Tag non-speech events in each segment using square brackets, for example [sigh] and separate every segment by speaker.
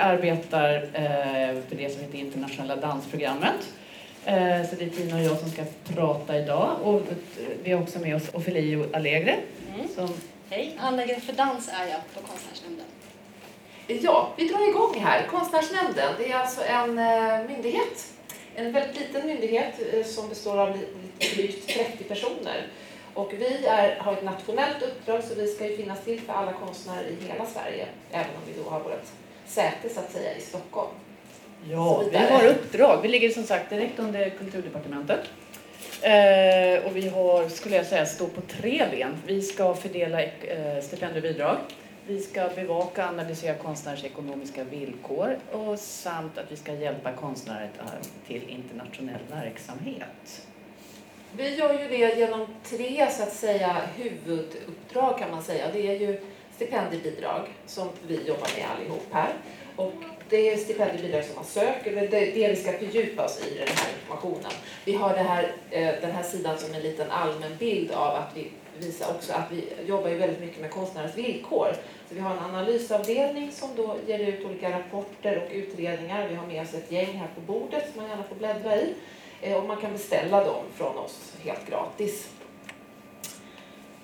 Speaker 1: arbetar eh, för det som heter Internationella dansprogrammet. Eh, så det är Tina och jag som ska prata idag. Och vi har också med oss Ofelio Allegre.
Speaker 2: Mm.
Speaker 1: Som,
Speaker 2: Hej, handläggare för dans är jag på Konstnärsnämnden.
Speaker 3: Ja, vi drar igång här. Konstnärsnämnden, det är alltså en eh, myndighet. En väldigt liten myndighet eh, som består av drygt 30 personer. Och vi är, har ett nationellt uppdrag så vi ska ju finnas till för alla konstnärer i hela Sverige. Även om vi då har vårt säte så att säga i Stockholm.
Speaker 1: ja, vi har uppdrag. Vi ligger som sagt direkt under Kulturdepartementet. Eh, och vi har, skulle jag säga, stå på tre ben. Vi ska fördela eh, stipendiebidrag. Vi ska bevaka och analysera konstnärers ekonomiska villkor och samt att vi ska hjälpa konstnärer till internationell verksamhet.
Speaker 3: Vi gör ju det genom tre så att säga huvuduppdrag kan man säga. Det är ju stipendiebidrag som vi jobbar med allihop här. Och det är stipendiebidrag som man söker, det är det vi ska fördjupa oss i den här informationen. Vi har det här, eh, den här sidan som en liten allmän bild av att vi visar också att vi jobbar ju väldigt mycket med konstnärers villkor. Så vi har en analysavdelning som då ger ut olika rapporter och utredningar. Vi har med oss ett gäng här på bordet som man gärna får bläddra i. Eh, och man kan beställa dem från oss helt gratis.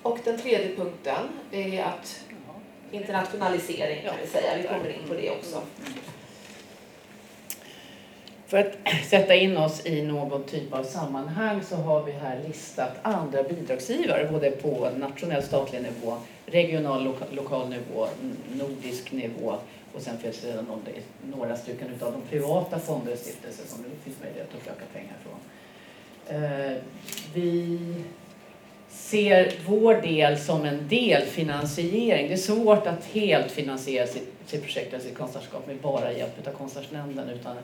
Speaker 3: Och den tredje punkten är att internationalisering kan vi säga. Vi kommer in på det också.
Speaker 1: För att [clears throat] sätta in oss i någon typ av sammanhang så har vi här listat andra bidragsgivare både på nationell statlig nivå, regional loka, lokal nivå, nordisk nivå och sen finns det några stycken utav de privata fonder och stiftelser som det finns möjlighet att söka pengar från. Eh, vi ser vår del som en delfinansiering. Det är svårt att helt finansiera sitt, sitt projekt eller sitt konstnärskap med bara hjälp av Konstnärsnämnden utan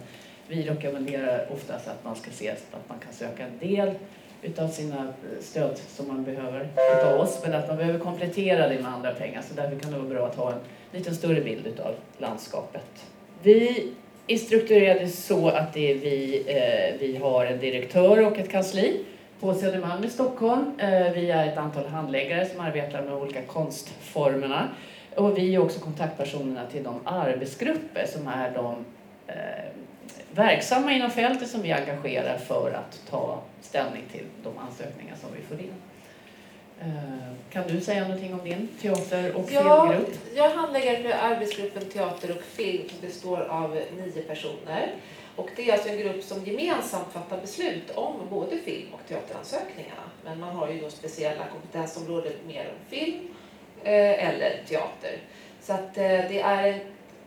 Speaker 1: vi rekommenderar oftast att man ska se att man kan söka en del utav sina stöd som man behöver utav oss men att man behöver komplettera det med andra pengar så därför kan det vara bra att ha en lite större bild utav landskapet. Vi är strukturerade så att det är vi, eh, vi har en direktör och ett kansli på Södermalm i Stockholm. Eh, vi är ett antal handläggare som arbetar med olika konstformerna. Och vi är också kontaktpersonerna till de arbetsgrupper som är de eh, verksamma inom fältet som vi engagerar för att ta ställning till de ansökningar som vi får in. Eh, kan du säga någonting om din teater och
Speaker 3: Ja,
Speaker 1: filmgrupp?
Speaker 3: jag handlägger arbetsgruppen teater och film som består av nio personer. Och det är alltså en grupp som gemensamt fattar beslut om både film och teateransökningarna. Men man har ju då speciella kompetensområden mer om film eh, eller teater. Så att eh, det är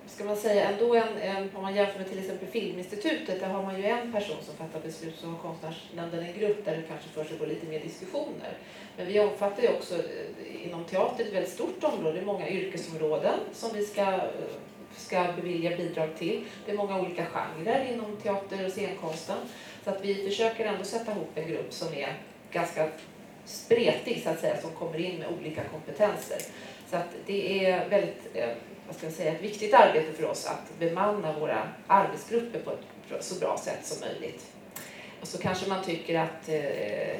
Speaker 3: ska man säga, ändå en, en, om man jämför med till exempel Filminstitutet, där har man ju en person som fattar beslut, så har Konstnärsnämnden en grupp där det kanske försiggår lite mer diskussioner. Men vi omfattar ju också eh, inom teater ett väldigt stort område, många yrkesområden som vi ska, eh, ska bevilja bidrag till. Det är många olika genrer inom teater och scenkonsten. Så att vi försöker ändå sätta ihop en grupp som är ganska spretig så att säga, som kommer in med olika kompetenser. Så att det är väldigt, eh, vad ska jag säga, ett viktigt arbete för oss att bemanna våra arbetsgrupper på ett så bra sätt som möjligt. Och så kanske man tycker att eh,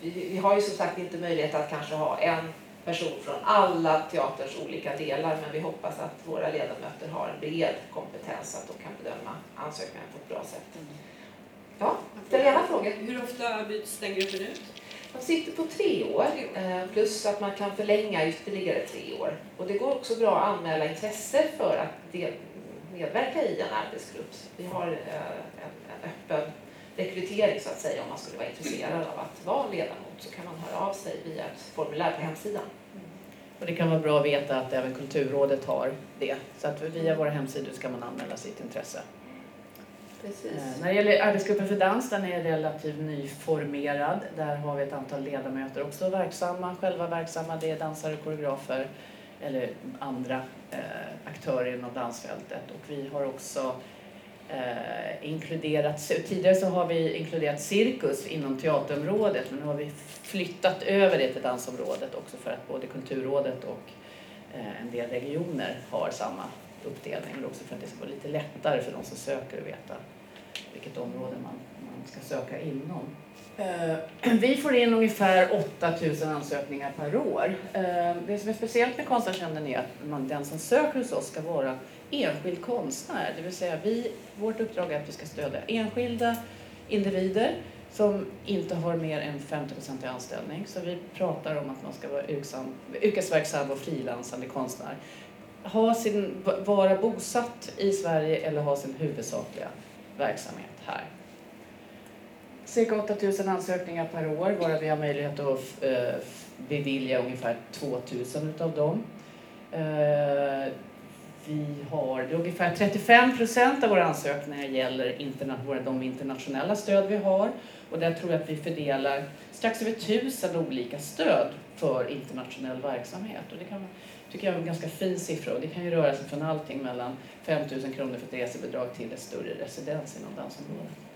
Speaker 3: vi, vi har ju som sagt inte möjlighet att kanske ha en person från alla teaterns olika delar men vi hoppas att våra ledamöter har en bred kompetens så att de kan bedöma ansökningar på ett bra sätt. Ja, ställ gärna frågor.
Speaker 4: Hur ofta byts den gruppen ut?
Speaker 3: De sitter på tre år eh, plus att man kan förlänga ytterligare tre år. Och det går också bra att anmäla intresse för att medverka i en arbetsgrupp. Vi har eh, en öppen rekrytering så att säga om man skulle vara intresserad av att vara ledamot så kan man höra av sig via ett formulär på hemsidan.
Speaker 1: Och det kan vara bra att veta att även Kulturrådet har det. Så att via våra hemsidor ska man anmäla sitt intresse.
Speaker 3: Precis.
Speaker 1: Eh, När det gäller arbetsgruppen för dans, den är relativt nyformerad. Där har vi ett antal ledamöter också verksamma, själva verksamma. Det är dansare, koreografer eller andra eh, aktörer inom dansfältet. Och vi har också eh, inkluderat, tidigare så har vi inkluderat cirkus inom teaterområdet men nu har vi flyttat över det till dansområdet också för att både Kulturrådet och eh, en del regioner har samma uppdelning men också för att det ska vara lite lättare för de som söker att veta vilket område man, man ska söka inom. Eh, [clears throat] vi får in ungefär 8000 ansökningar per år. Eh, det som är speciellt med Konstnärsnämnden är att man, den som söker hos oss ska vara enskild konstnär. Det vill säga vi, vårt uppdrag är att vi ska stödja enskilda individer som inte har mer än 50 i anställning. Så vi pratar om att man ska vara yrkesverksam och frilansande konstnär. Ha sin, vara bosatt i Sverige eller ha sin huvudsakliga verksamhet här. Cirka 8000 ansökningar per år, varav vi har möjlighet att eh, bevilja ungefär 2000 utav dem. Eh, vi har, det är ungefär 35 procent av våra ansökningar gäller interna, våra, de internationella stöd vi har. Och där tror jag att vi fördelar strax över tusen olika stöd för internationell verksamhet. Och det kan, tycker jag är en ganska fin siffra och det kan ju röra sig från allting mellan 5 000 kronor för ett resebidrag till ett större residens inom dansområdet.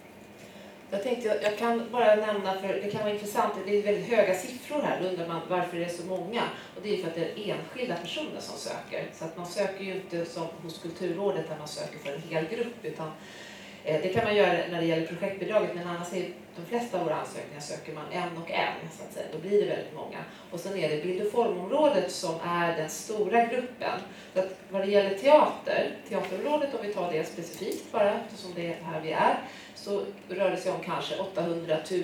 Speaker 3: Jag tänkte jag, jag kan bara nämna, för det kan vara intressant, det är väldigt höga siffror här, då undrar man varför det är så många. Och det är för att det är enskilda personer som söker. Så att man söker ju inte som hos Kulturrådet där man söker för en hel grupp, utan eh, det kan man göra när det gäller projektbidraget, men annars är de flesta av våra ansökningar söker man en och en, så att säga. Då blir det väldigt många. Och sen är det bild och formområdet som är den stora gruppen. Så att vad det gäller teater, teaterområdet om vi tar det specifikt bara, eftersom det är här vi är, så rör det sig om kanske 800 000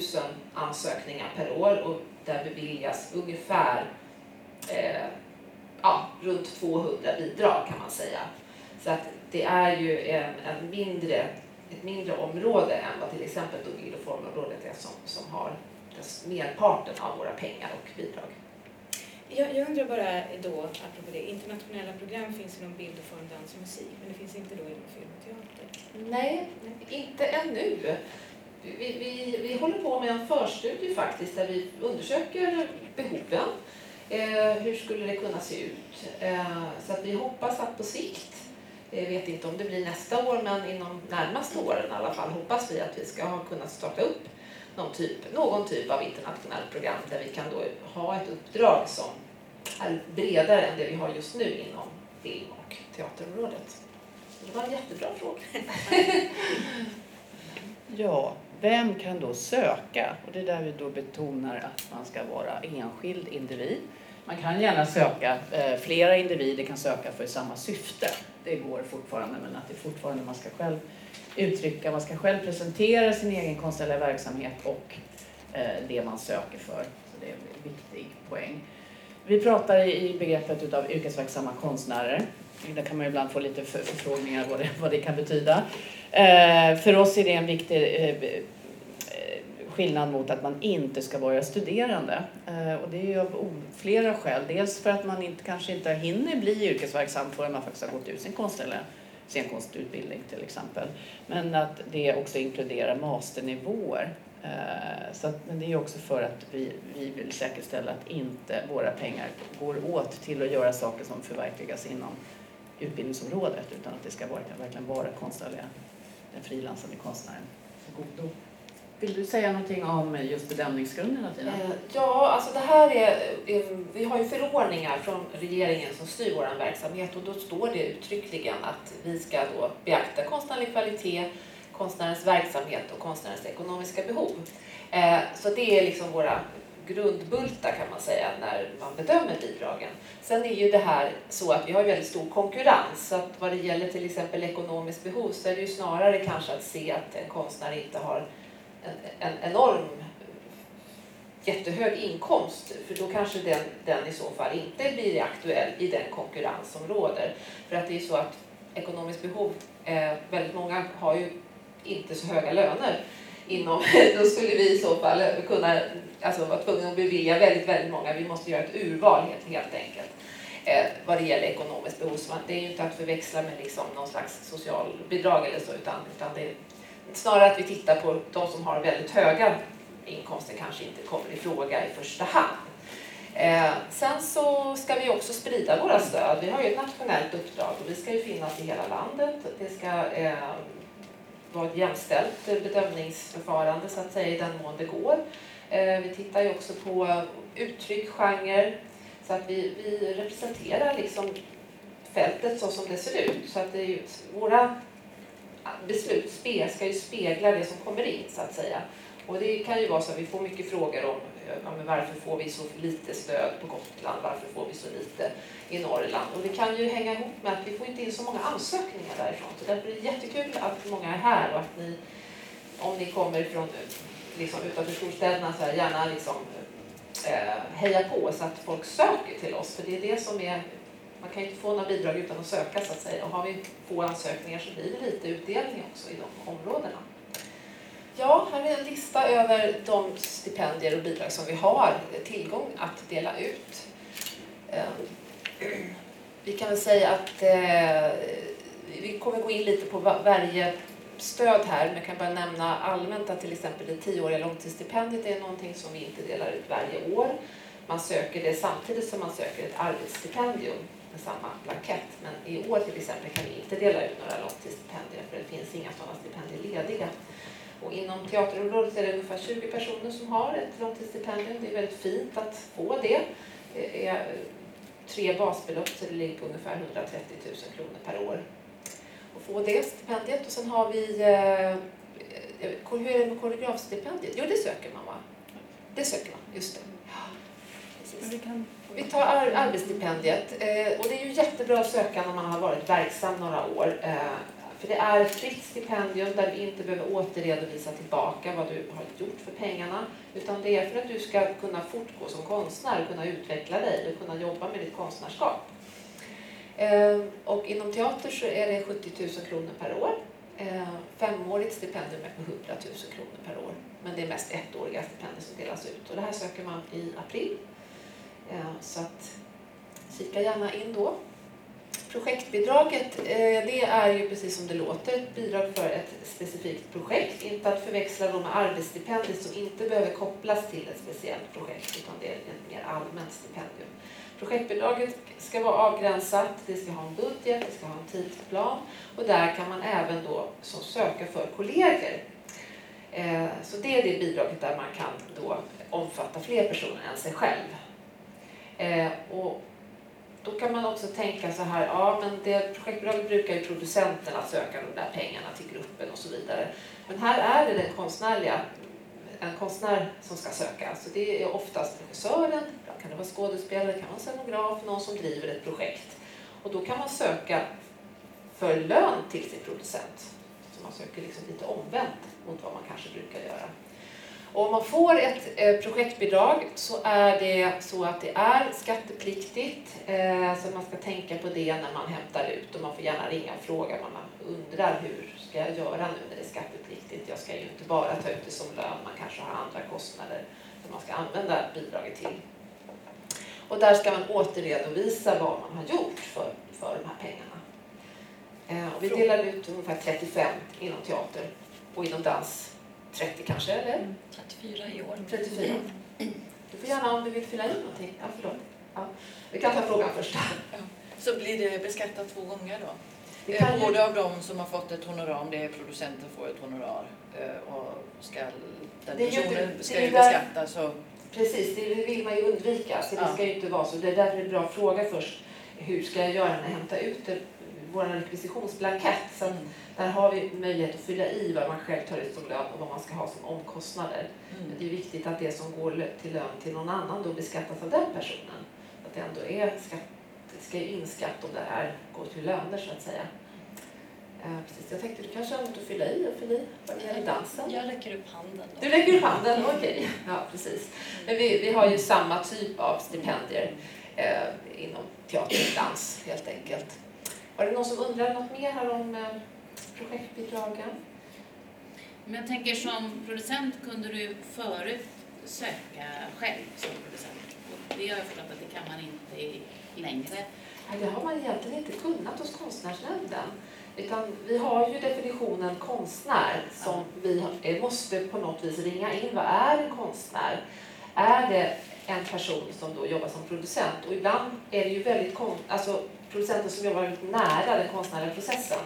Speaker 3: ansökningar per år och där beviljas ungefär eh, ja, runt 200 bidrag kan man säga. Så att det är ju en, en mindre, ett mindre område än vad till exempel då bild och formområdet är som, som har merparten av våra pengar och bidrag.
Speaker 5: Jag, jag undrar bara då, apropå det, internationella program finns inom bild och form, dans och musik, men det finns inte då inom film och teater.
Speaker 3: Nej, inte ännu. Vi, vi, vi håller på med en förstudie faktiskt där vi undersöker behoven. Eh, hur skulle det kunna se ut? Eh, så att vi hoppas att på sikt, jag vet inte om det blir nästa år, men inom närmaste åren i alla fall hoppas vi att vi ska ha kunnat starta upp någon typ, någon typ av internationellt program där vi kan då ha ett uppdrag som är bredare än det vi har just nu inom film och teaterområdet. Det var en jättebra fråga. [laughs]
Speaker 1: Ja, vem kan då söka? Och det är där vi då betonar att man ska vara enskild individ. Man kan gärna söka, eh, flera individer kan söka för samma syfte. Det går fortfarande, men att det fortfarande man ska själv uttrycka, man ska själv presentera sin egen konstnärliga verksamhet och eh, det man söker för. Så det är en viktig poäng. Vi pratar i begreppet utav yrkesverksamma konstnärer. Där kan man ju ibland få lite förfrågningar vad det, vad det kan betyda. Eh, för oss är det en viktig eh, skillnad mot att man inte ska vara studerande. Och det är ju av flera skäl. Dels för att man inte, kanske inte hinner bli yrkesverksam förrän man faktiskt har gått ut sin konstnärliga scenkonstutbildning till exempel. Men att det också inkluderar masternivåer. Eh, så att, men det är också för att vi, vi vill säkerställa att inte våra pengar går åt till att göra saker som förverkligas inom utbildningsområdet utan att det ska vara, verkligen vara konstnärliga, den frilansande konstnären till godo. Vill du säga någonting om just bedömningsgrunderna Tina?
Speaker 3: Eh, ja, alltså det här är, vi har ju förordningar från regeringen som styr vår verksamhet och då står det uttryckligen att vi ska då beakta konstnärlig kvalitet, konstnärens verksamhet och konstnärens ekonomiska behov. Eh, så det är liksom våra grundbultar kan man säga när man bedömer bidragen. Sen är ju det här så att vi har väldigt stor konkurrens så att vad det gäller till exempel ekonomiskt behov så är det ju snarare kanske att se att en konstnär inte har en, en enorm jättehög inkomst för då kanske den, den i så fall inte blir aktuell i den konkurrens som råder. För att det är så att ekonomiskt behov, eh, väldigt många har ju inte så höga löner inom, [laughs] då skulle vi i så fall kunna alltså, vara tvungna att bevilja väldigt, väldigt många. Vi måste göra ett urval helt, helt enkelt eh, vad det gäller ekonomiskt behov. Så det är ju inte att förväxla med liksom någon slags socialbidrag eller så utan, utan det snarare att vi tittar på de som har väldigt höga inkomster kanske inte kommer i fråga i första hand. Eh, sen så ska vi också sprida våra stöd. Vi har ju ett nationellt uppdrag och vi ska ju finnas i hela landet. Det ska eh, vara ett jämställt bedömningsförfarande så att säga i den mån det går. Eh, vi tittar ju också på uttryck, genre, så att vi, vi representerar liksom fältet så som det ser ut. Så att det är ju, våra beslut ska ju spegla det som kommer in så att säga. Och det kan ju vara så att vi får mycket frågor om eh, ja, men varför får vi så lite stöd på Gotland, varför får vi så lite i Norrland? Och det kan ju hänga ihop med att vi får inte in så många ansökningar därifrån. Så därför är det jättekul att många är här och att ni, om ni kommer från eh, liksom, utanför storstäderna, så här, gärna liksom, eh, heja på så att folk söker till oss. För det är det som är man kan ju inte få några bidrag utan att söka så att säga. Och har vi få ansökningar så blir det lite utdelning också i de områdena. Ja, här är en lista över de stipendier och bidrag som vi har tillgång att dela ut. Ehm, vi kan väl säga att eh, vi kommer gå in lite på varje stöd här, men jag kan bara nämna allmänt att till exempel det tioåriga långtidsstipendiet är någonting som vi inte delar ut varje år. Man söker det samtidigt som man söker ett arbetsstipendium med samma blankett. Men i år till exempel kan vi inte dela ut några långtidsstipendier för det finns inga sådana stipendier lediga. Och inom teaterområdet är det ungefär 20 personer som har ett långtidsstipendium. Det är väldigt fint att få det. Det är tre basbelopp så det ligger på ungefär 130 000 kronor per år. Och få det stipendiet. Och sen har vi, eh, hur är det med koreografstipendiet? Jo, det söker man va? Det söker man, just det. Ja, precis. Vi tar ar arbetsstipendiet eh, och det är ju jättebra att söka när man har varit verksam några år. Eh, för det är ett fritt stipendium där du inte behöver återredovisa tillbaka vad du har gjort för pengarna. Utan det är för att du ska kunna fortgå som konstnär och kunna utveckla dig och kunna jobba med ditt konstnärskap. Eh, och inom teater så är det 70 000 kronor per år. Eh, femårigt stipendium är på 100 000 kronor per år. Men det är mest ettåriga stipendier som delas ut. Och det här söker man i april. Eh, så att kika gärna in då. Projektbidraget, eh, det är ju precis som det låter, ett bidrag för ett specifikt projekt. Inte att förväxla dem med arbetsstipendiet som inte behöver kopplas till ett speciellt projekt utan det är ett mer allmänt stipendium. Projektbidraget ska vara avgränsat, det ska ha en budget, det ska ha en tidsplan och där kan man även då som söka för kollegor. Eh, så det är det bidraget där man kan då omfatta fler personer än sig själv. Eh, och då kan man också tänka så här, ja men det projektbolaget brukar ju producenterna söka de där pengarna till gruppen och så vidare. Men här är det den konstnärliga, en konstnär som ska söka. Så det är oftast regissören, kan det vara skådespelare, kan vara scenograf, någon som driver ett projekt. Och då kan man söka för lön till sin producent. Så man söker liksom lite omvänt mot vad man kanske brukar göra. Om man får ett eh, projektbidrag så är det så att det är skattepliktigt. Eh, så man ska tänka på det när man hämtar ut och man får gärna ringa och fråga vad man undrar hur ska jag göra nu när det är skattepliktigt. Jag ska ju inte bara ta ut det som lön, man kanske har andra kostnader som man ska använda bidraget till. Och där ska man återredovisa vad man har gjort för, för de här pengarna. Eh, och vi delar ut ungefär 35 inom teater och inom dans 30 kanske, eller?
Speaker 2: 34 i år.
Speaker 3: 34. Du får gärna om du vill fylla i någonting. Ja, förlåt. Ja. Vi kan ta frågan först.
Speaker 6: Så blir det beskattat två gånger då?
Speaker 3: Det
Speaker 6: Eh,
Speaker 3: ju-
Speaker 6: Både av de som har fått ett honorar, om det är producenten får ett honorar eh, och ska, den
Speaker 3: Det
Speaker 6: personen
Speaker 3: det
Speaker 6: ska ju beskattas. Och,
Speaker 3: Precis, det vill man ju undvika. Så det
Speaker 6: Ja.
Speaker 3: ska ju inte vara så. Det är därför det är en bra fråga först. Hur ska jag göra när jag hämtar ut det? Vår rekvisitionsblankett. Så att där har vi möjlighet att fylla i vad man själv tar ut som lön och vad man ska ha som omkostnader.
Speaker 6: Mm.
Speaker 3: det är viktigt att det som går till lön till någon annan då beskattas av den personen. Att det ändå är skatt, det ska in skatt om det här går till löner så att säga. Eh, precis. Jag tänkte du kanske har något att fylla i och fylla i vad gäller dansen.
Speaker 2: Jag räcker upp handen. Då.
Speaker 3: Du räcker upp handen, okej. Ja, precis. Men vi, vi har ju samma typ av stipendier eh, inom teater och dans helt enkelt. Var det någon som undrar något mer här om eh, projektbidragen?
Speaker 7: Men jag tänker som producent kunde du förut söka själv som producent. Och det har jag förstått att det kan man inte i- längre.
Speaker 3: Det har man egentligen inte kunnat hos Konstnärsnämnden. Utan vi har ju definitionen konstnär som vi måste på något vis ringa in. Vad är en konstnär? Är det en person som då jobbar som producent? Och ibland är det ju väldigt alltså producenter som jobbar väldigt nära den konstnärliga processen.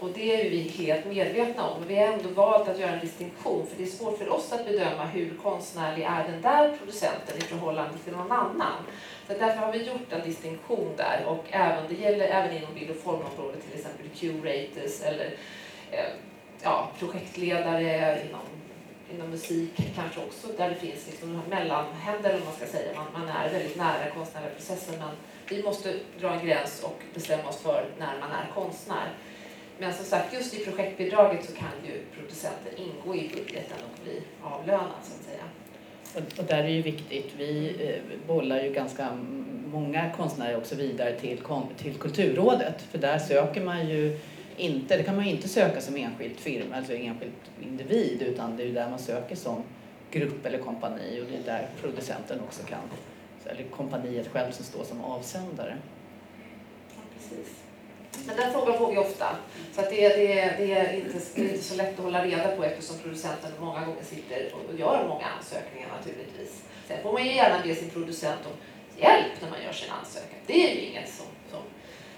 Speaker 3: Och det är vi helt medvetna om. Men vi har ändå valt att göra en distinktion för det är svårt för oss att bedöma hur konstnärlig är den där producenten i förhållande till någon annan. Så därför har vi gjort en distinktion där och även, det gäller även inom bild och formområdet till exempel curators eller eh, ja, projektledare inom, inom musik kanske också, där det finns liksom de här mellanhänder, om man ska säga. Man, man är väldigt nära konstnärliga processen, men vi måste dra en gräns och bestämma oss för när man är konstnär. Men som sagt, just i projektbidraget så kan ju producenten ingå i budgeten och bli avlönad så att säga.
Speaker 1: Och, och där är ju viktigt, vi eh, bollar ju ganska många konstnärer också vidare till, till Kulturrådet. För där söker man ju inte, det kan man ju inte söka som enskild firma, alltså enskild individ, utan det är ju där man söker som grupp eller kompani och det är där producenten också kan, eller kompaniet själv som står som avsändare.
Speaker 3: Ja, precis. Men den frågan får vi ofta. Så att det, det, det, är inte, det är inte så lätt att hålla reda på eftersom producenten många gånger sitter och gör många ansökningar naturligtvis. Sen får man ju gärna be sin producent om hjälp när man gör sin ansökan. Det är ju inget som, som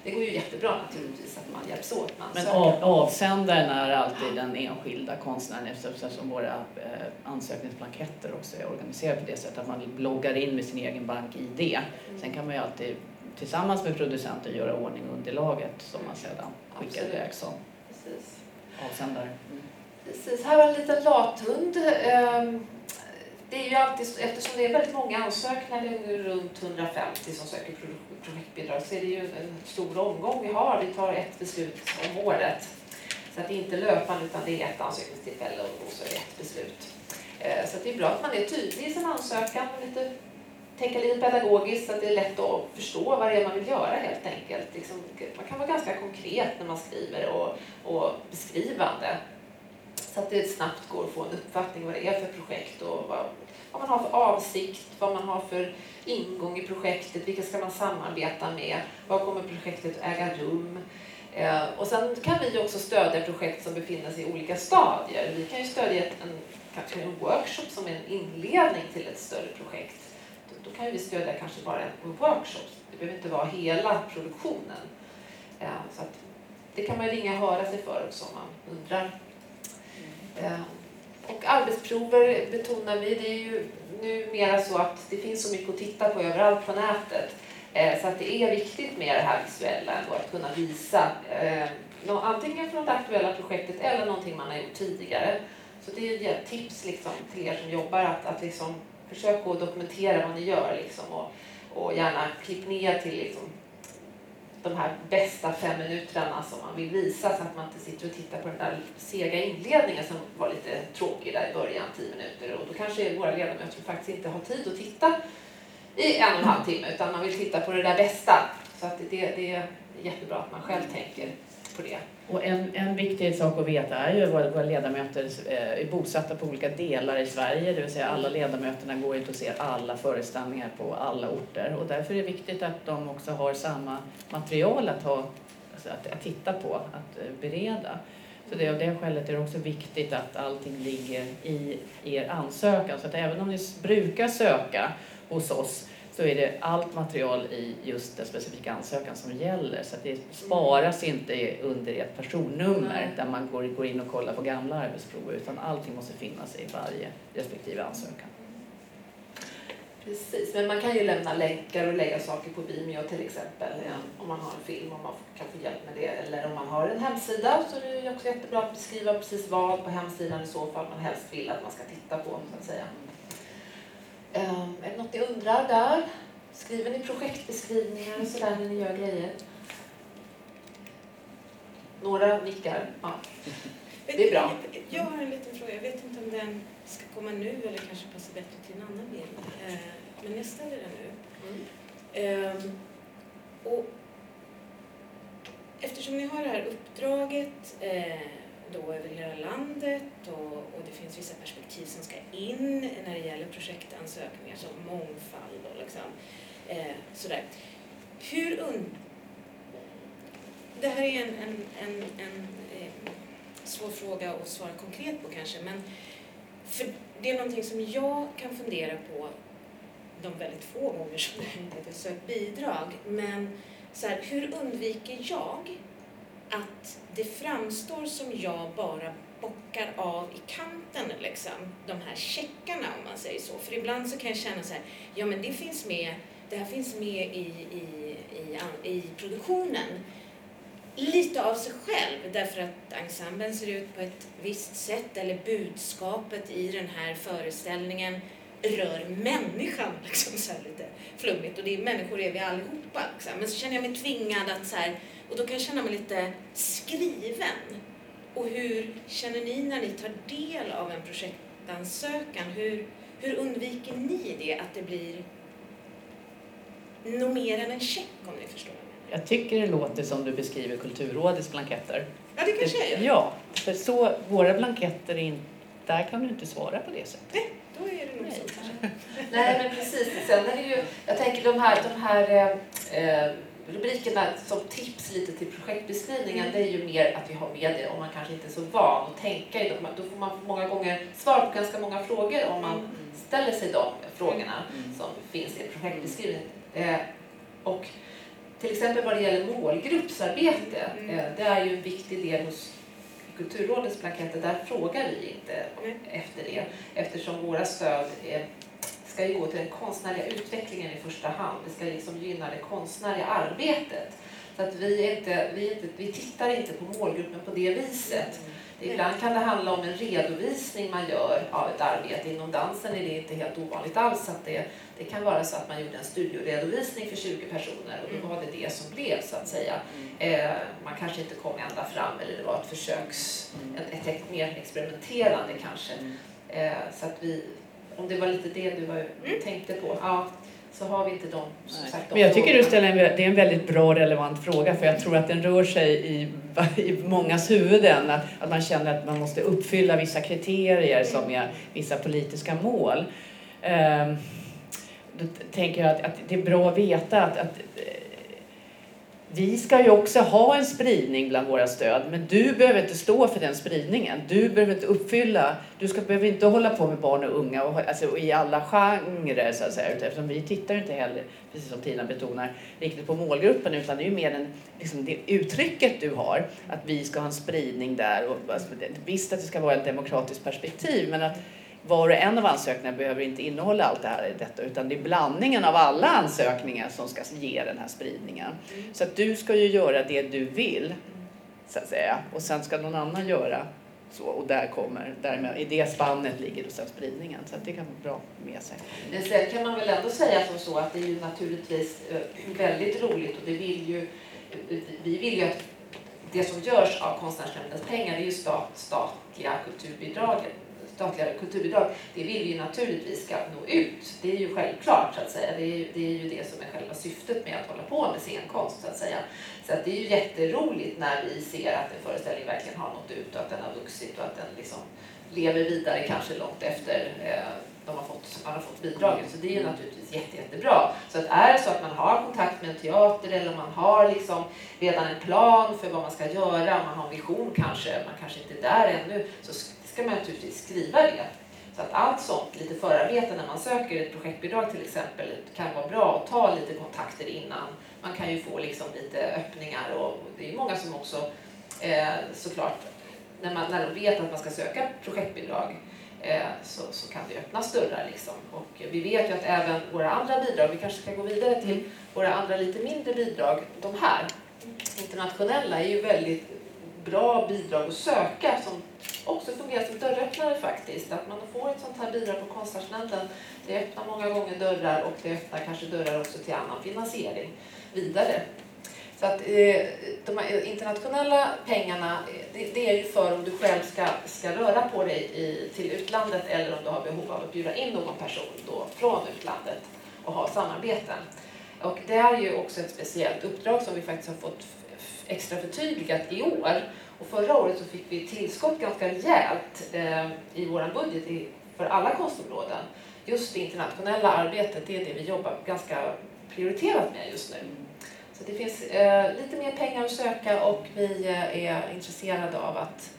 Speaker 3: det går ju jättebra naturligtvis att man hjälps åt med
Speaker 1: Men av, avsändaren är alltid den enskilda konstnären eftersom våra eh, ansökningsblanketter också är organiserade på det sättet att man loggar in med sin egen bank-ID. Sen kan man ju alltid tillsammans med producenten göra ordning underlaget som man sedan skickar
Speaker 3: Absolut.
Speaker 1: iväg som
Speaker 3: Precis.
Speaker 1: avsändare. Mm.
Speaker 3: Precis, här var en liten lathund. Ehm, det är ju alltid, eftersom det är väldigt många ansökningar, det är runt 150 som söker projektbidrag, så är det ju en stor omgång vi har. Vi tar ett beslut om året. Så att det är inte löpande utan det är ett ansökningstillfälle och så är det ett beslut. Eh, så att det är bra att man är tydlig i sin ansökan och lite, tänka lite pedagogiskt så att det är lätt att förstå vad det är man vill göra helt enkelt. Liksom, man kan vara ganska konkret när man skriver och, och beskrivande. Så att det snabbt går att få en uppfattning vad det är för projekt och vad, vad man har för avsikt, vad man har för ingång i projektet, vilka ska man samarbeta med, var kommer projektet att äga rum. Eh, och sen kan vi också stödja projekt som befinner sig i olika stadier. Vi kan ju stödja ett- en, kanske en workshop som är en inledning till ett större projekt. Då, då kan ju vi stödja kanske bara en workshop. Det behöver inte vara hela produktionen. Eh, så att det kan man ringa och höra sig för också om man undrar. Eh, och arbetsprover betonar vi, det är ju numera så att det finns så mycket att titta på överallt på nätet. Eh, så att det är viktigt med det här visuella och att kunna visa eh, antingen från det aktuella projektet eller någonting man har gjort tidigare. Så det är ett tips liksom till er som jobbar att, att liksom försöka dokumentera vad ni gör liksom och, och gärna klipp ner till liksom de här bästa fem minuterna som man vill visa så att man inte sitter och tittar på den där sega inledningen som var lite tråkig där i början, tio minuter. Och då kanske våra ledamöter faktiskt inte har tid att titta i en och en halv timme utan man vill titta på det där bästa. Så att det, det är jättebra att man själv tänker på det.
Speaker 1: Och en, en viktig sak att veta är ju att våra, våra ledamöter eh, är bosatta på olika delar i Sverige, det vill säga alla ledamöterna går inte och ser alla föreställningar på alla orter och därför är det viktigt att de också har samma material att, ha, alltså att, att titta på, att eh, bereda. Så det, av det skälet är det också viktigt att allting ligger i er ansökan. Så att även om ni brukar söka hos oss så är det allt material i just den specifika ansökan som gäller. Så att det sparas inte under ert personnummer
Speaker 7: Nej.
Speaker 1: där man går, går in och kollar på gamla arbetsprover utan allting måste finnas i varje respektive ansökan.
Speaker 3: Precis, men man kan ju lämna länkar och lägga saker på Vimeo till exempel ja, om man har en film och man kan få hjälp med det. Eller om man har en hemsida så är det också jättebra att beskriva precis vad på hemsidan i så fall man helst vill att man ska titta på så att säga. Um, är det något ni undrar där? Skriver ni projektbeskrivningar och sådär när ni gör grejer? Några nickar. Ja. Det är bra.
Speaker 5: Jag har en liten fråga. Jag vet inte om den ska komma nu eller kanske passar bättre till en annan bild. Eh, Men jag ställer den nu. Ehm, och eftersom ni har det här uppdraget eh, då över hela landet och, och det finns vissa perspektiv som ska in när det gäller projektansökningar som mångfald och liksom, eh, sådär. Hur und... Det här är en, en, en, en eh, svår fråga att svara konkret på kanske, men för det är någonting som jag kan fundera på de väldigt få gånger som jag har sökt bidrag. Men så här, hur undviker jag att det framstår som jag bara bockar av i kanten, liksom, de här checkarna om man säger så. För ibland så kan jag känna så här, ja men det finns med, det här finns med i, i, i, i produktionen. lite av sig själv därför att ensemblen ser ut på ett visst sätt eller budskapet i den här föreställningen rör människan, [laughs] liksom så lite flummigt. Och det är människor är vi allihopa. Liksom. Men så känner jag mig tvingad att så här, och då kan jag känna mig lite skriven. Och hur känner ni när ni tar del av en projektansökan? Hur, hur undviker ni det, att det blir något mer än en check om ni förstår?
Speaker 1: jag tycker det låter som du beskriver Kulturrådets blanketter.
Speaker 5: Ja, det kanske jag gör.
Speaker 1: Ja, för så, våra blanketter är inte, där kan du inte svara på det sättet.
Speaker 5: Då är det nog så kanske. [laughs]
Speaker 3: Nej, men precis. Sen är det ju, jag tänker de här, de här eh, eh, rubrikerna som tips lite till projektbeskrivningen, det är ju mer att vi har med det om man kanske inte är så van att tänka i dem. Då får man många gånger svar på ganska många frågor om man ställer sig de frågorna som finns i en projektbeskrivning. Eh, och till exempel vad det gäller målgruppsarbete,
Speaker 5: Mm.
Speaker 3: eh, det är ju en viktig del hos Kulturrådets blanketter. Där frågar vi inte
Speaker 5: Mm.
Speaker 3: efter det eftersom våra stöd är, ska ju gå till den konstnärliga utvecklingen i första hand. Det ska liksom gynna det konstnärliga arbetet. Så att vi, är inte, vi, är inte, vi tittar inte på målgruppen på det viset. Ibland kan det handla om en redovisning man gör av ett arbete. Inom dansen är det inte helt ovanligt alls. Att det, det kan vara så att man gjorde en studioredovisning för 20 personer och då var det det som blev så att säga. Eh, man kanske inte kom ända fram eller det var ett försöks, ett, ett mer experimenterande kanske. Eh, så att vi, om det var lite det du var, tänkte på, ja, så har vi inte de, som sagt, de
Speaker 1: Men jag tycker du ställer en, det är en väldigt bra relevant fråga för jag tror att den rör sig i, [laughs] i mångas huvuden. Att, att man känner att man måste uppfylla vissa kriterier som är vissa politiska mål. Ehm, då tänker jag att, att det är bra att veta att, att vi ska ju också ha en spridning bland våra stöd, men du behöver inte stå för den spridningen. Du behöver inte uppfylla, du ska, behöver inte hålla på med barn och unga och, alltså, och i alla genrer så att säga. Eftersom vi tittar inte heller, precis som Tina betonar, riktigt på målgruppen utan det är ju mer den, liksom det uttrycket du har, att vi ska ha en spridning där. Och, alltså, visst att det ska vara ett demokratiskt perspektiv, men att var och en av ansökningarna behöver inte innehålla allt det här i detta utan det är blandningen av alla ansökningar som ska ge den här spridningen. Så att du ska ju göra det du vill, så att säga. Och sen ska någon annan göra så. Och där kommer, därmed, i det spannet ligger då sen spridningen. Så att det kan vara bra med sig.
Speaker 3: Men sen kan man väl ändå säga som så att det är ju naturligtvis eh, väldigt roligt och det vill ju, vi vill ju att det som görs av Konstnärsnämndens pengar är ju stat, statliga kulturbidraget statliga kulturbidrag. Det vill vi ju naturligtvis ska nå ut. Det är ju självklart så att säga. Det är ju det, är ju det som är själva syftet med att hålla på med scenkonst så att säga. Så att det är ju jätteroligt när vi ser att en föreställning verkligen har nått ut och att den har vuxit och att den liksom lever vidare kanske långt efter eh, de har fått, man har fått bidragen. Så det är ju naturligtvis jätte, jättebra. Så att är det så att man har kontakt med en teater eller man har liksom redan en plan för vad man ska göra, man har en vision kanske, man kanske inte är där ännu, så ska man naturligtvis skriva det. Så att allt sånt, lite förarbete när man söker ett projektbidrag till exempel, kan vara bra att ta lite kontakter innan. Man kan ju få liksom lite öppningar och det är ju många som också eh, såklart, när, man, när de vet att man ska söka projektbidrag eh, så, så kan det öppnas dörrar. Liksom. Och vi vet ju att även våra andra bidrag, vi kanske ska gå vidare till våra andra lite mindre bidrag, de här internationella är ju väldigt bra bidrag att söka som också fungerar som dörröppnare faktiskt. Att man får ett sånt här bidrag på Konstnärsnämnden, det öppnar många gånger dörrar och det öppnar kanske dörrar också till annan finansiering vidare. Så att eh, de här internationella pengarna, det, är ju för om du själv ska, ska röra på dig i, till utlandet eller om du har behov av att bjuda in någon person då från utlandet och ha samarbeten. Och det är ju också ett speciellt uppdrag som vi faktiskt har fått extra förtydligat i år. Och förra året så fick vi tillskott ganska rejält eh, i vår budget i, för alla konstområden. Just det internationella arbetet, det är det vi jobbar ganska prioriterat med just nu. Så det finns eh, lite mer pengar att söka och vi eh, är intresserade av att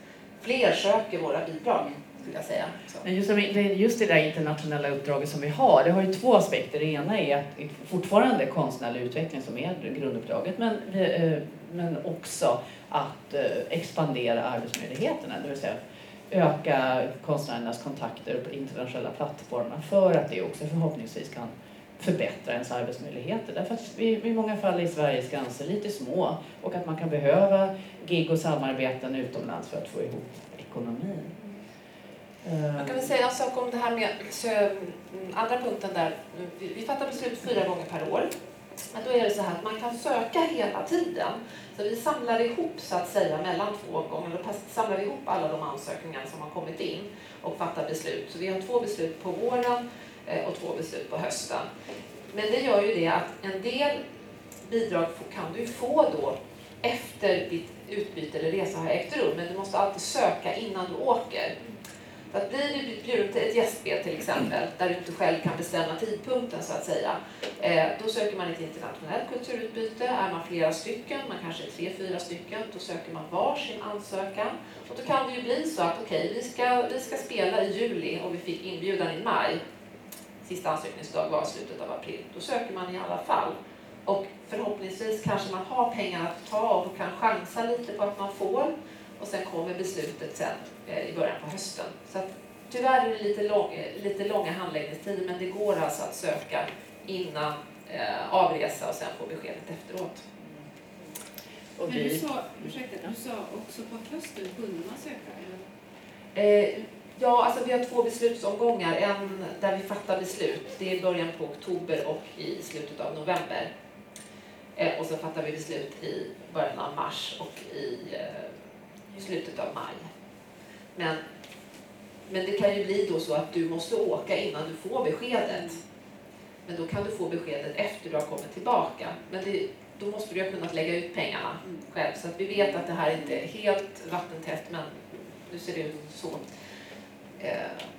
Speaker 3: fler söker våra bidrag, skulle jag säga. Så.
Speaker 1: Men just, det- just det där internationella uppdraget som vi har, det har ju två aspekter. Det ena är att det är fortfarande konstnärlig utveckling som är grunduppdraget, men, eh, men också att eh, expandera arbetsmöjligheterna, det vill säga öka konstnärernas kontakter på internationella plattformar för att det också förhoppningsvis kan förbättra ens arbetsmöjligheter. Därför att vi i många fall är Sveriges gränser lite små och att man kan behöva gig och samarbeten utomlands för att få ihop ekonomin.
Speaker 3: Man kan väl säga en sak om det här med så, mm, andra punkten där. Vi, vi fattar beslut fyra gånger per år. Men då är det så här att man kan söka hela tiden. Så vi samlar ihop så att säga mellan två gånger. Då samlar vi ihop alla de ansökningar som har kommit in och fattar beslut. Så vi har två beslut på våren eh, och två beslut på hösten. Men det gör ju det att en del bidrag kan du få då efter ditt utbyte eller resa har ägt rum. Men du måste alltid söka innan du åker. För att blir du bjuden till ett gästspel till exempel, där du inte själv kan bestämma tidpunkten så att säga, eh, då söker man ett internationellt kulturutbyte. Är man flera stycken, man kanske är tre, fyra stycken, då söker man varsin ansökan. Och då kan det ju bli så att okej, vi, ska, vi ska spela i juli och vi fick inbjudan i maj. Sista ansökningsdag var slutet av april. Då söker man i alla fall. Och förhoppningsvis kanske man har pengar att ta och kan chansa lite på att man får. Och sen kommer beslutet sen eh, i början på hösten. Så att, tyvärr är det lite, lång, lite långa handläggningstider men det går alltså att söka innan eh, avresa och sen få beskedet efteråt.
Speaker 1: Och
Speaker 8: Men du sa, ursäkta, du sa också på hösten kunde man söka? Eller?
Speaker 3: Eh, ja, alltså vi har två beslutsomgångar. En där vi fattar beslut, det är i början på oktober och i slutet av november. Eh, och så fattar vi beslut i början av mars och i eh, slutet av maj. Men, men det kan ju bli då så att du måste åka innan du får beskedet. Men då kan du få beskedet efter du har kommit tillbaka. Men det, då måste du ha kunnat lägga ut pengarna själv. Så att vi vet att det här inte är helt vattentätt, men nu ser det ut så. Eh,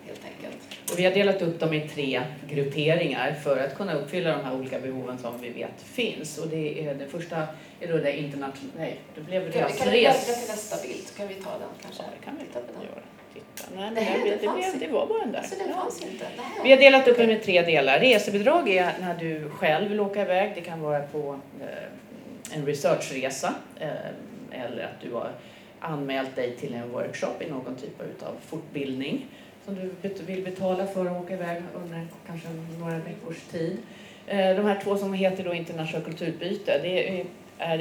Speaker 3: helt enkelt.
Speaker 1: och vi har delat upp dem i tre grupperingar för att kunna uppfylla de här olika behoven som vi vet finns. Och det är, det första är då det internationella, nej, det blev
Speaker 3: Kan, kan vi till nästa bild så kan vi ta den kanske?
Speaker 1: Ja, det kan vi
Speaker 3: Titta på den.
Speaker 1: göra. Titta. Nej, det,
Speaker 3: det
Speaker 1: det, det, blev, det var bara den där.
Speaker 3: Alltså den fanns inte.
Speaker 1: Vi har delat upp det med tre delar. Resebidrag är när du själv vill åka iväg. Det kan vara på eh, en researchresa eh, eller att du har anmält dig till en workshop i någon typ av fortbildning som du vill betala för att åka iväg under kanske några veckors tid. Eh, de här två som heter då internationellt kulturbyte, det är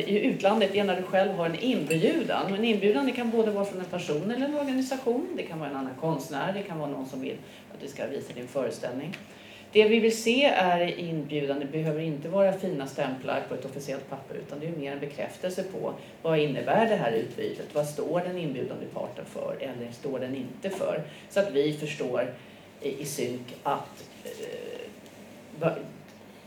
Speaker 1: i utlandet det är när du själv har en inbjudan. En inbjudan det kan både vara från en person eller en organisation. Det kan vara en annan konstnär, det kan vara någon som vill att du ska visa din föreställning. Det vi vill se är inbjudan, det behöver inte vara fina stämplar på ett officiellt papper utan det är mer en bekräftelse på vad innebär det här utbytet? Vad står den inbjudande parten för eller står den inte för? Så att vi förstår i, synk att eh,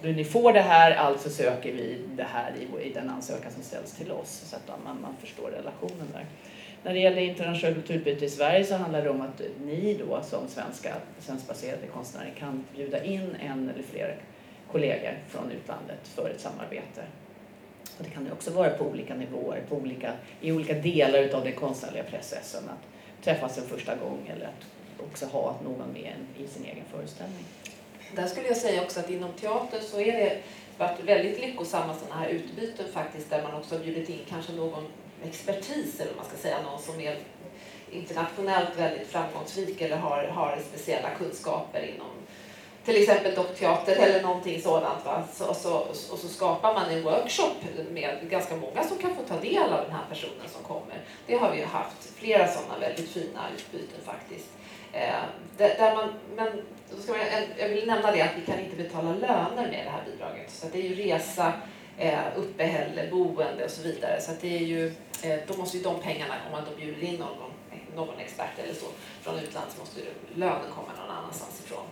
Speaker 1: ni får det här, alltså söker vi det här i, i den ansökan som ställs till oss så att man, man förstår relationen där. När det gäller internationellt kulturutbyte i Sverige så handlar det om att ni då som svenska, svenskbaserade konstnärer kan bjuda in en eller flera kollegor från utlandet för ett samarbete. Och det kan också vara på olika nivåer, på olika, i olika delar av den konstnärliga processen. Att träffas en första gång eller att också ha någon med i sin egen föreställning.
Speaker 3: Där skulle jag säga också att inom teater så är det varit väldigt lyckosamma sådana här utbyten faktiskt där man också bjudit in kanske någon expertis eller vad man ska säga, någon som är internationellt väldigt framgångsrik eller har, har speciella kunskaper inom till exempel dockteater eller någonting sådant. Va? Så, så, och så skapar man en workshop med ganska många som kan få ta del av den här personen som kommer. Det har vi ju haft flera sådana väldigt fina utbyten faktiskt. Eh, där, där man, men då ska man, jag vill nämna det att vi kan inte betala löner med det här bidraget. Så det är ju resa, Eh, uppehälle, boende och så vidare. Så att det är ju, eh, då måste ju de pengarna, om man då bjuder in någon, någon expert eller så från utlandet, så måste ju lönen komma någon annanstans ifrån.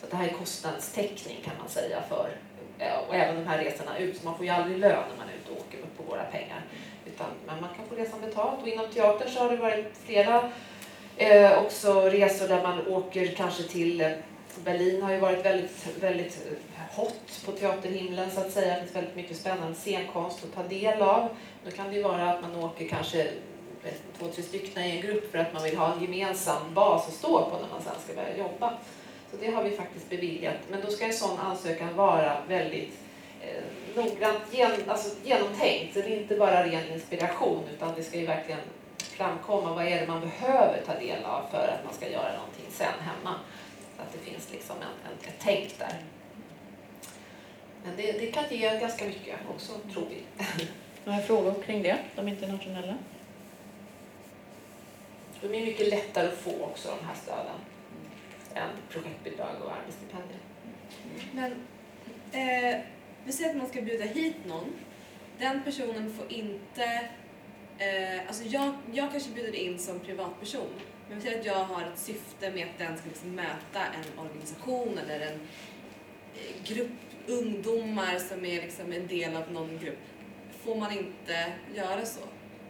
Speaker 3: Så att det här är kostnadstäckning kan man säga för, eh, och även de här resorna ut. Så man får ju aldrig lön när man är ute och åker på våra pengar. Utan, men man kan få resan betalt och inom teatern så har det varit flera Eh, också resor där man åker kanske till eh, Berlin har ju varit väldigt, väldigt hot på teaterhimlen så att säga. Det finns väldigt mycket spännande scenkonst att ta del av. Då kan det ju vara att man åker kanske två, tre stycken i en grupp för att man vill ha en gemensam bas att stå på när man sen ska börja jobba. Så det har vi faktiskt beviljat. Men då ska en sån ansökan vara väldigt eh, noggrant gen, alltså genomtänkt. Så det är inte bara ren inspiration utan det ska ju verkligen framkomma vad är det man behöver ta del av för att man ska göra någonting sen hemma. Att det finns liksom en, en, ett tänk där. Men det, det kan ge ganska mycket också, tror vi. [laughs]
Speaker 1: Några frågor kring det, de internationella?
Speaker 3: De är mycket lättare att få också, de här stöden, än projektbidrag och arbetsstipendier.
Speaker 4: Men eh, vi säger att man ska bjuda hit någon. Den personen får inte... Eh, alltså jag, jag kanske bjuder in som privatperson. Men vi säger att jag har ett syfte med att den ska liksom möta en organisation eller en eh, grupp ungdomar som är liksom en del av någon grupp. Får man inte göra så?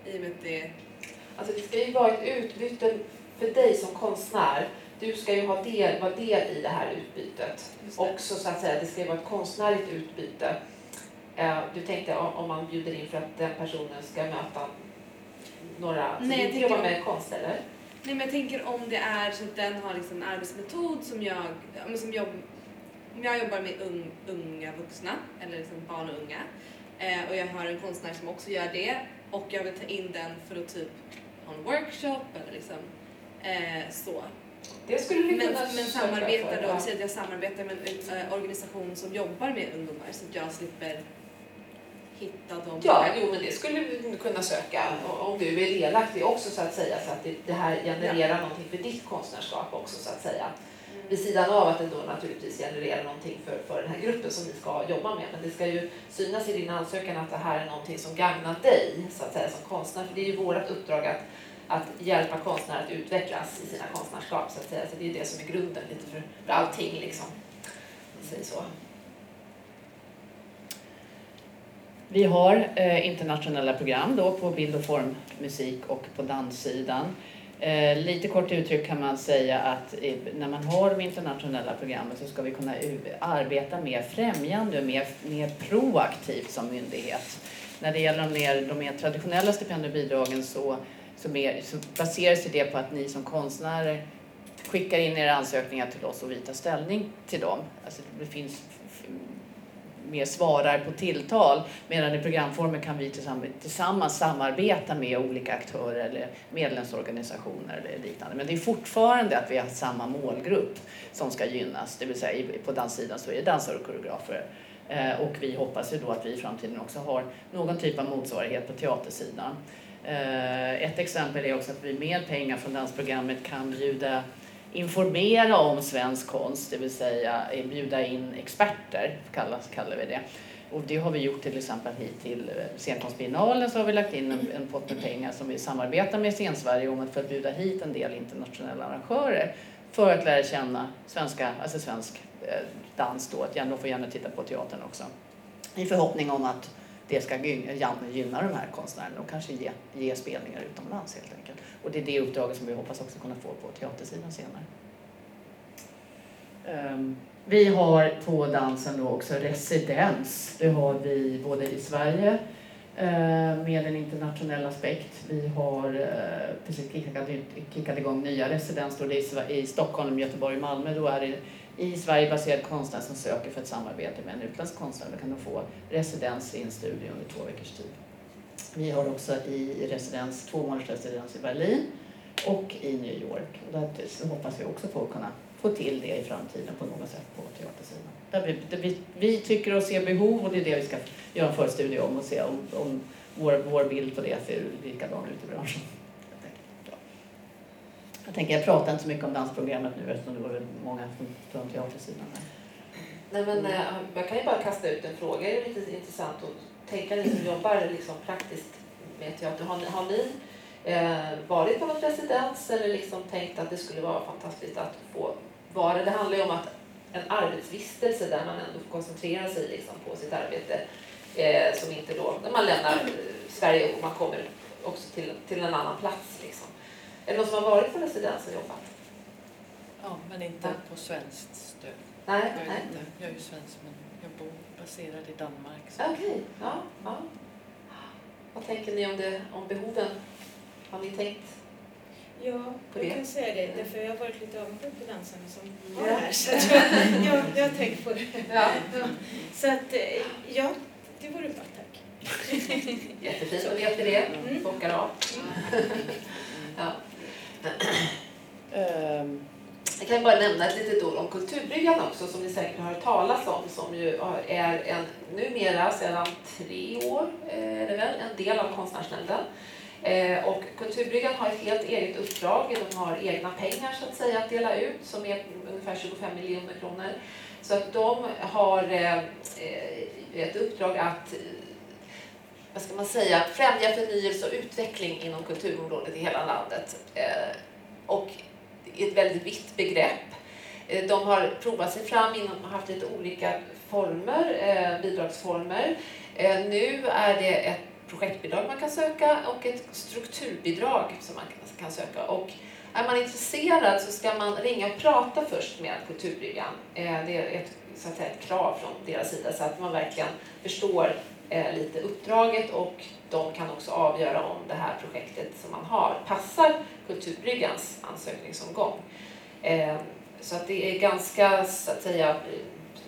Speaker 4: I och med att det...
Speaker 3: Alltså det ska ju vara ett utbyte för dig som konstnär. Du ska ju ha del, vara del i det här utbytet.
Speaker 4: Det.
Speaker 3: Också så att säga, det ska ju vara ett konstnärligt utbyte. Eh, Du tänkte om man bjuder in för att den personen ska möta några som
Speaker 4: Nej, tänker
Speaker 3: jobbar med konst eller?
Speaker 4: Nej men jag tänker om det är så att den har liksom en arbetsmetod som jag, som jobb, om jag jobbar med ung, unga vuxna eller liksom barn och unga eh, och jag har en konstnär som också gör det och jag vill ta in den för att typ ha en workshop eller liksom eh, så.
Speaker 3: Det skulle vi
Speaker 4: Men,
Speaker 3: kunna
Speaker 4: men samarbetar då,
Speaker 3: ja.
Speaker 4: säger att jag samarbetar med en eh, organisation som jobbar med ungdomar så att jag slipper hitta dem.
Speaker 3: Ja, jo, men det skulle vi kunna söka om du är delaktig också så att säga så att det, här genererar någonting för ditt konstnärskap också så att säga. Vid sidan av att det då naturligtvis genererar någonting för, för den här gruppen som ni ska jobba med. Men det ska ju synas i din ansökan att det här är någonting som gagnar dig så att säga som konstnär. För det är ju vårt uppdrag att, att hjälpa konstnärer att utvecklas i sina konstnärskap så att säga. Så det är det som är grunden lite för, för allting liksom. Om man säger så.
Speaker 1: Vi har eh, internationella program då på bild och formmusik och på danssidan. Eh, lite kort uttryckt kan man säga att eh, när man har de internationella programmen så ska vi kunna arbeta mer främjande och mer, mer proaktivt som myndighet. När det gäller de mer, de mer traditionella stipendiebidragen så, så, mer, så baseras det på att ni som konstnärer skickar in era ansökningar till oss och vi tar ställning till dem. Alltså det finns mer svarar på tilltal. Medan i programformen kan vi tillsammans, tillsammans samarbeta med olika aktörer eller medlemsorganisationer eller liknande. Men det är fortfarande att vi har samma målgrupp som ska gynnas. Det vill säga på danssidan så är det dansare och koreografer. Eh, och vi hoppas ju då att vi i framtiden också har någon typ av motsvarighet på teatersidan. Eh, ett exempel är också att vi med pengar från dansprogrammet kan bjuda informera om svensk konst, det vill säga bjuda in experter, kallas, kallar vi det. Och det har vi gjort till exempel hit till scenkonstbiennalen så har vi lagt in en, en pott med pengar som vi samarbetar med Scensverige om att för att bjuda hit en del internationella arrangörer för att lära känna svenska, alltså svensk eh, dans då, att de får gärna titta på teatern också. I förhoppning om att det ska Janne gynna de här konstnärerna och kanske ge, ge spelningar utomlands helt enkelt. Och det är det uppdraget som vi hoppas också kunna få på teatersidan senare. Um, vi har på dansen då också residens. Det har vi både i Sverige eh, med en internationell aspekt. Vi har eh, precis kickat, kickat igång nya residens. Då det är i Stockholm, Göteborg och Malmö. Då är det i Sverige baserad konstnär som söker för ett samarbete med en utländsk konstnär. Då kan de få residens i en studio under två veckors tid. Vi har också i residens, två månaders residens i Berlin och i New York. Och där hoppas vi också få kunna få till det i framtiden på något sätt på teatersidan. Där vi, där vi, vi tycker och ser behov och det är det vi ska göra en förstudie om och se om, om vår, vår bild på det ser likadan ut i branschen. Jag tänker, jag pratar inte så mycket om dansprogrammet nu eftersom det var många från, teatersidan.
Speaker 3: Nej, men, eh, jag kan ju bara kasta ut en fråga. Det är lite intressant att tänka ni som jobbar liksom praktiskt med teater. Har ni, har ni eh, varit på någon residens eller liksom tänkt att det skulle vara fantastiskt att få vara? Det handlar ju om att en arbetsvistelse där man ändå får koncentrera sig liksom på sitt arbete. Eh, som inte då, när man lämnar Sverige och man kommer också till, till en annan plats. Liksom. Är det någon som har varit på residens och jobbat?
Speaker 6: Ja, men inte
Speaker 3: Ja.
Speaker 6: på svenskt stöd.
Speaker 3: Nej,
Speaker 6: Jag är,
Speaker 3: nej.
Speaker 6: inte, jag är ju svensk men jag bor baserad i Danmark.
Speaker 3: Okej, ja, ja. Vad tänker ni om, det, om behoven? Har ni tänkt?
Speaker 5: Ja,
Speaker 3: På
Speaker 5: jag
Speaker 3: det?
Speaker 5: kan säga det. Därför jag har varit lite avundsjuk på dansarna som har
Speaker 3: Ja.
Speaker 5: här. Så jag, [laughs] jag, jag har tänkt på det.
Speaker 3: Ja.
Speaker 5: Ja. Så att, eh, ja, det vore bra, tack.
Speaker 3: Jättefint, då vet vi det.
Speaker 5: Mm.
Speaker 3: Bockar av. Ja.
Speaker 1: Ehm,
Speaker 3: jag kan bara nämna ett litet ord om Kulturbryggan också som ni säkert har hört talas om som ju är en, numera sedan tre år eh, är det väl, en del av Konstnärsnämnden. Eh, och Kulturbryggan har ett helt eget uppdrag. De har egna pengar så att säga att dela ut som är ungefär 25 miljoner kronor. Så att de har eh, eh ett uppdrag att vad ska man säga, främja förnyelse och utveckling inom kulturområdet i hela landet. Eh, och det är ett väldigt vitt begrepp. Eh, de har provat sig fram inom, haft lite olika former, eh, bidragsformer. Nu är det ett projektbidrag man kan söka och ett strukturbidrag som man kan söka. Och är man intresserad så ska man ringa och prata först med Kulturbryggan. Det är ett, så att säga, ett krav från deras sida så att man verkligen förstår eh, lite uppdraget och de kan också avgöra om det här projektet som man har passar Kulturbryggans ansökningsomgång. Eh, så att det är ganska så att säga,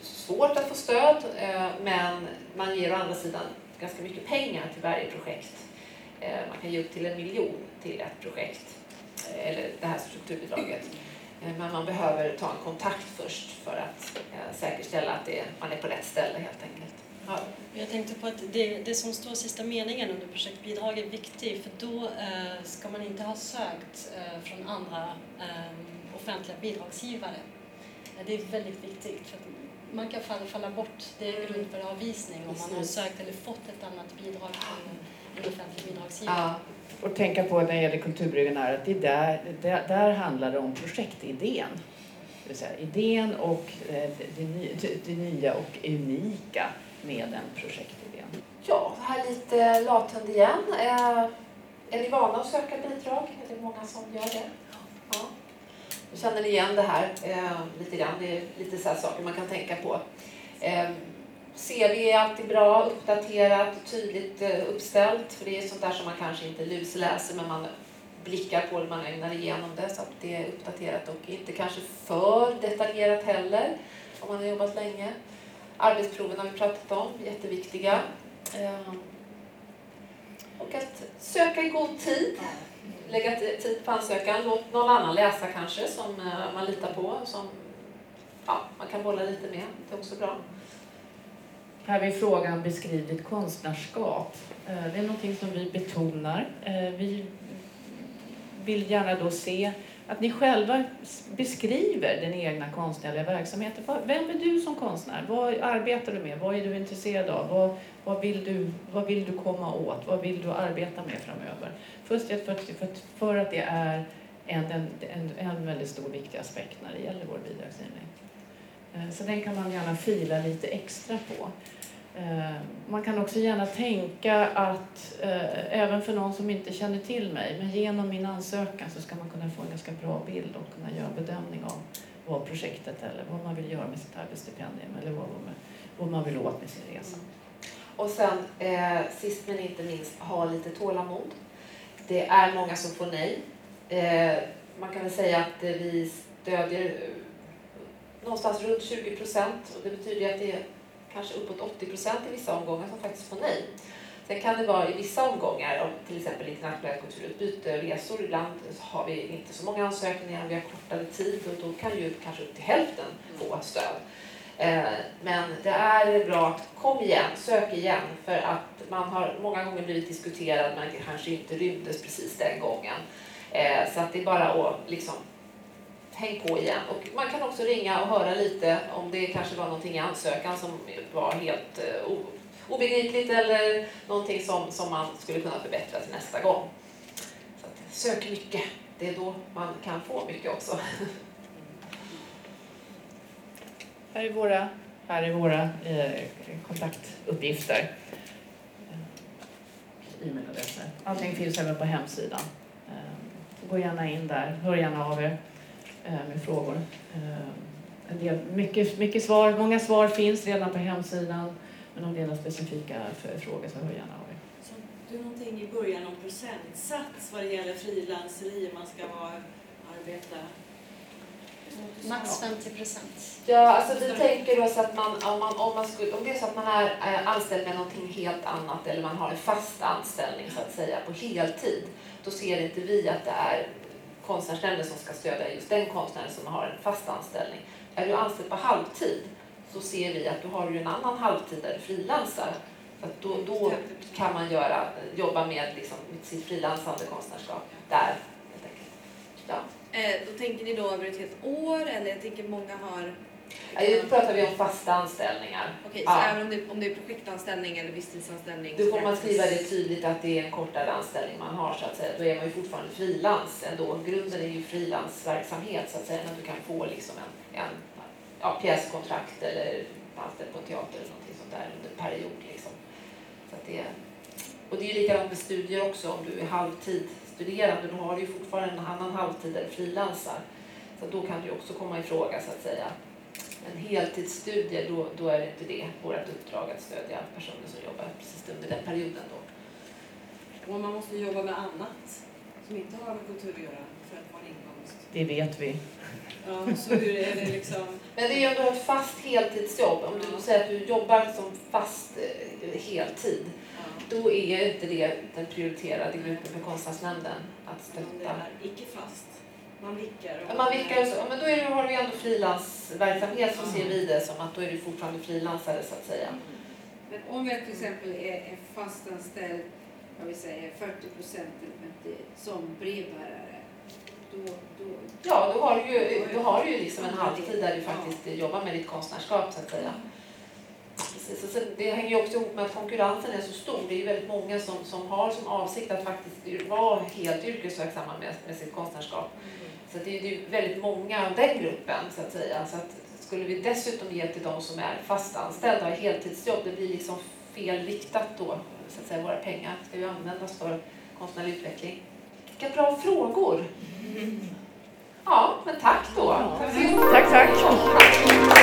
Speaker 3: svårt att få stöd eh, men man ger å andra sidan ganska mycket pengar till varje projekt. Eh, man kan ge upp till en miljon till ett projekt, eh, eller det här strukturbidraget. Men man behöver ta en kontakt först för att säkerställa att det, man är på rätt ställe helt enkelt.
Speaker 2: Ja. Jag tänkte på att det, det som står sista meningen under projektbidrag är viktigt för då eh, ska man inte ha sökt eh, från andra eh, offentliga bidragsgivare. Det är väldigt viktigt för man kan falla, falla bort. Det är grund för avvisning om man har sökt eller fått ett annat bidrag från en offentlig bidragsgivare. Ja.
Speaker 1: Och tänka på när det gäller Kulturbryggan är att det där, där, där handlar det om projektidén. Det vill säga idén och eh, det, det, det nya och unika med den projektidén.
Speaker 3: Ja, här lite lathund igen. Eh, är ni vana att söka bidrag? Är det många som gör det? Ja. Känner ni igen det här eh, lite grann? Det är lite så saker man kan tänka på. Eh, CV är alltid bra, uppdaterat, tydligt eh, uppställt. För det är sånt där som man kanske inte lusläser men man blickar på det, man ägnar igenom det så att det är uppdaterat och inte kanske för detaljerat heller om man har jobbat länge. Arbetsproven har vi pratat om, jätteviktiga. Ehm, och att söka i god tid lägga tid på ansökan. Låt någon annan läsa kanske som eh, man litar på, som ja, man kan bolla lite med. Det är också bra.
Speaker 1: Här har vi frågan beskrivit konstnärskap. Eh, det är någonting som vi betonar. Eh, vi vill gärna då se att ni själva beskriver den egna konstnärliga verksamheten. Vem är du som konstnär? Vad arbetar du med? Vad är du intresserad av? Vad, vad, vill, du, vad vill du komma åt? Vad vill du arbeta med framöver? Först för, för, för att det är en, en, en, en väldigt stor viktig aspekt när det gäller vår bidragsgivning. Eh, så den kan man gärna fila lite extra på. Eh, man kan också gärna tänka att, eh, även för någon som inte känner till mig, men genom min ansökan så ska man kunna få en ganska bra bild och kunna göra en bedömning av vad projektet eller vad man vill göra med sitt arbetsstipendium eller vad, vad man vill åt med sin resa. Mm.
Speaker 3: Och sen eh, sist men inte minst, ha lite tålamod. Det är många som får nej. Eh, man kan väl säga att vi stödjer eh, någonstans runt 20 procent och det betyder att det är kanske uppåt 80 procent i vissa omgångar som faktiskt får nej. Sen kan det vara i vissa omgångar, om till exempel internationellt kulturutbyte, resor, ibland har vi inte så många ansökningar, vi har kortare tid och då kan ju kanske upp till hälften få stöd. Eh, men det är bra att kom igen, sök igen, för att man har många gånger blivit diskuterad men kanske inte rymdes precis den gången. Eh, så att det är bara att liksom häng på igen. Och man kan också ringa och höra lite om det kanske var någonting i ansökan som var helt eh, obegripligt eller någonting som, som man skulle kunna förbättra till nästa gång. Så att, sök mycket, det är då man kan få mycket också. [laughs]
Speaker 1: Här är våra, här är våra eh, kontaktuppgifter. E-mailadresser. Allting finns även på hemsidan. Eh, gå gärna in där, hör gärna av er. Eh, med frågor. Eh, en del, mycket, mycket svar, många svar finns redan på hemsidan, men om det är några specifika frågor så hör gärna av er.
Speaker 9: Så du någonting i början om procentsats vad det gäller frilanseri, man ska vara, arbeta
Speaker 2: Max 50 procent.
Speaker 3: Ja, alltså vi tänker oss att man, om, man, om, man skulle, om det är så att man är anställd med någonting helt annat eller man har en fast anställning så att säga på heltid, då ser inte vi att det är konstnärsnämnden som ska stödja just den konstnären som har en fast anställning. Är du anställd på halvtid så ser vi att du har en annan halvtid där du frilansar. Då, då kan man göra, jobba med liksom, sitt frilansande konstnärskap där. Helt enkelt. Ja.
Speaker 4: Eh, då tänker ni då över ett helt år eller jag tänker många har...
Speaker 3: Nu pratar vi om fasta anställningar.
Speaker 4: Okej,
Speaker 3: Ja.
Speaker 4: så även om det, om det är projektanställning eller visstidsanställning?
Speaker 3: Då får man skriva det tydligt att det är en kortare anställning man har så att säga. Då är man ju fortfarande frilans ändå. Grunden är ju frilansverksamhet så att säga. Men du kan få liksom en, en ja, pjäskontrakt eller anställd på teater eller någonting sånt där under period liksom. Så att det, och det är ju likadant med studier också. Om du är halvtid studerande då har du ju fortfarande en annan halvtid där du frilansar. Så då kan du ju också komma i fråga så att säga. En heltidsstudie, då, då är det inte det vårt uppdrag att stödja personer som jobbar precis under den perioden. Då.
Speaker 9: Och man måste jobba med annat som inte har med kultur att göra för att få en inkomst.
Speaker 1: Det vet vi.
Speaker 9: Ja, så hur är det liksom?
Speaker 3: Men det är ju ändå ett fast heltidsjobb. Om du säger att du jobbar som fast eh, heltid,
Speaker 9: Ja.
Speaker 3: då är inte det den prioriterade gruppen för Konstnärsnämnden att
Speaker 9: Om det
Speaker 3: stötta.
Speaker 9: är icke fast. Man vickar. och-
Speaker 3: Ja, man vickar och så, ja, men då är det, har du ju ändå frilansverksamhet så
Speaker 9: Ja.
Speaker 3: ser vi det som att då är du fortfarande frilansare så att säga.
Speaker 8: Men om jag till exempel är, fastanställd, jag vill säga 40 procent som brevbärare, då, då
Speaker 3: Ja, då har du ju, då har du ju liksom en halvtid där du faktiskt jobbar med ditt konstnärskap så att säga. Precis. Och sen, det hänger ju också ihop med att konkurrensen är så stor. Det är ju väldigt många som, som har som avsikt att faktiskt vara helt yrkesverksamma med, med sitt konstnärskap. Så det är ju väldigt många av den gruppen så att säga. Så att skulle vi dessutom ge till de som är fast anställda och heltidsjobb, det blir liksom felriktat då så att säga, våra pengar ska ju användas för konstnärlig utveckling. Vilka bra frågor! Ja, men tack då! Tack, tack! tack.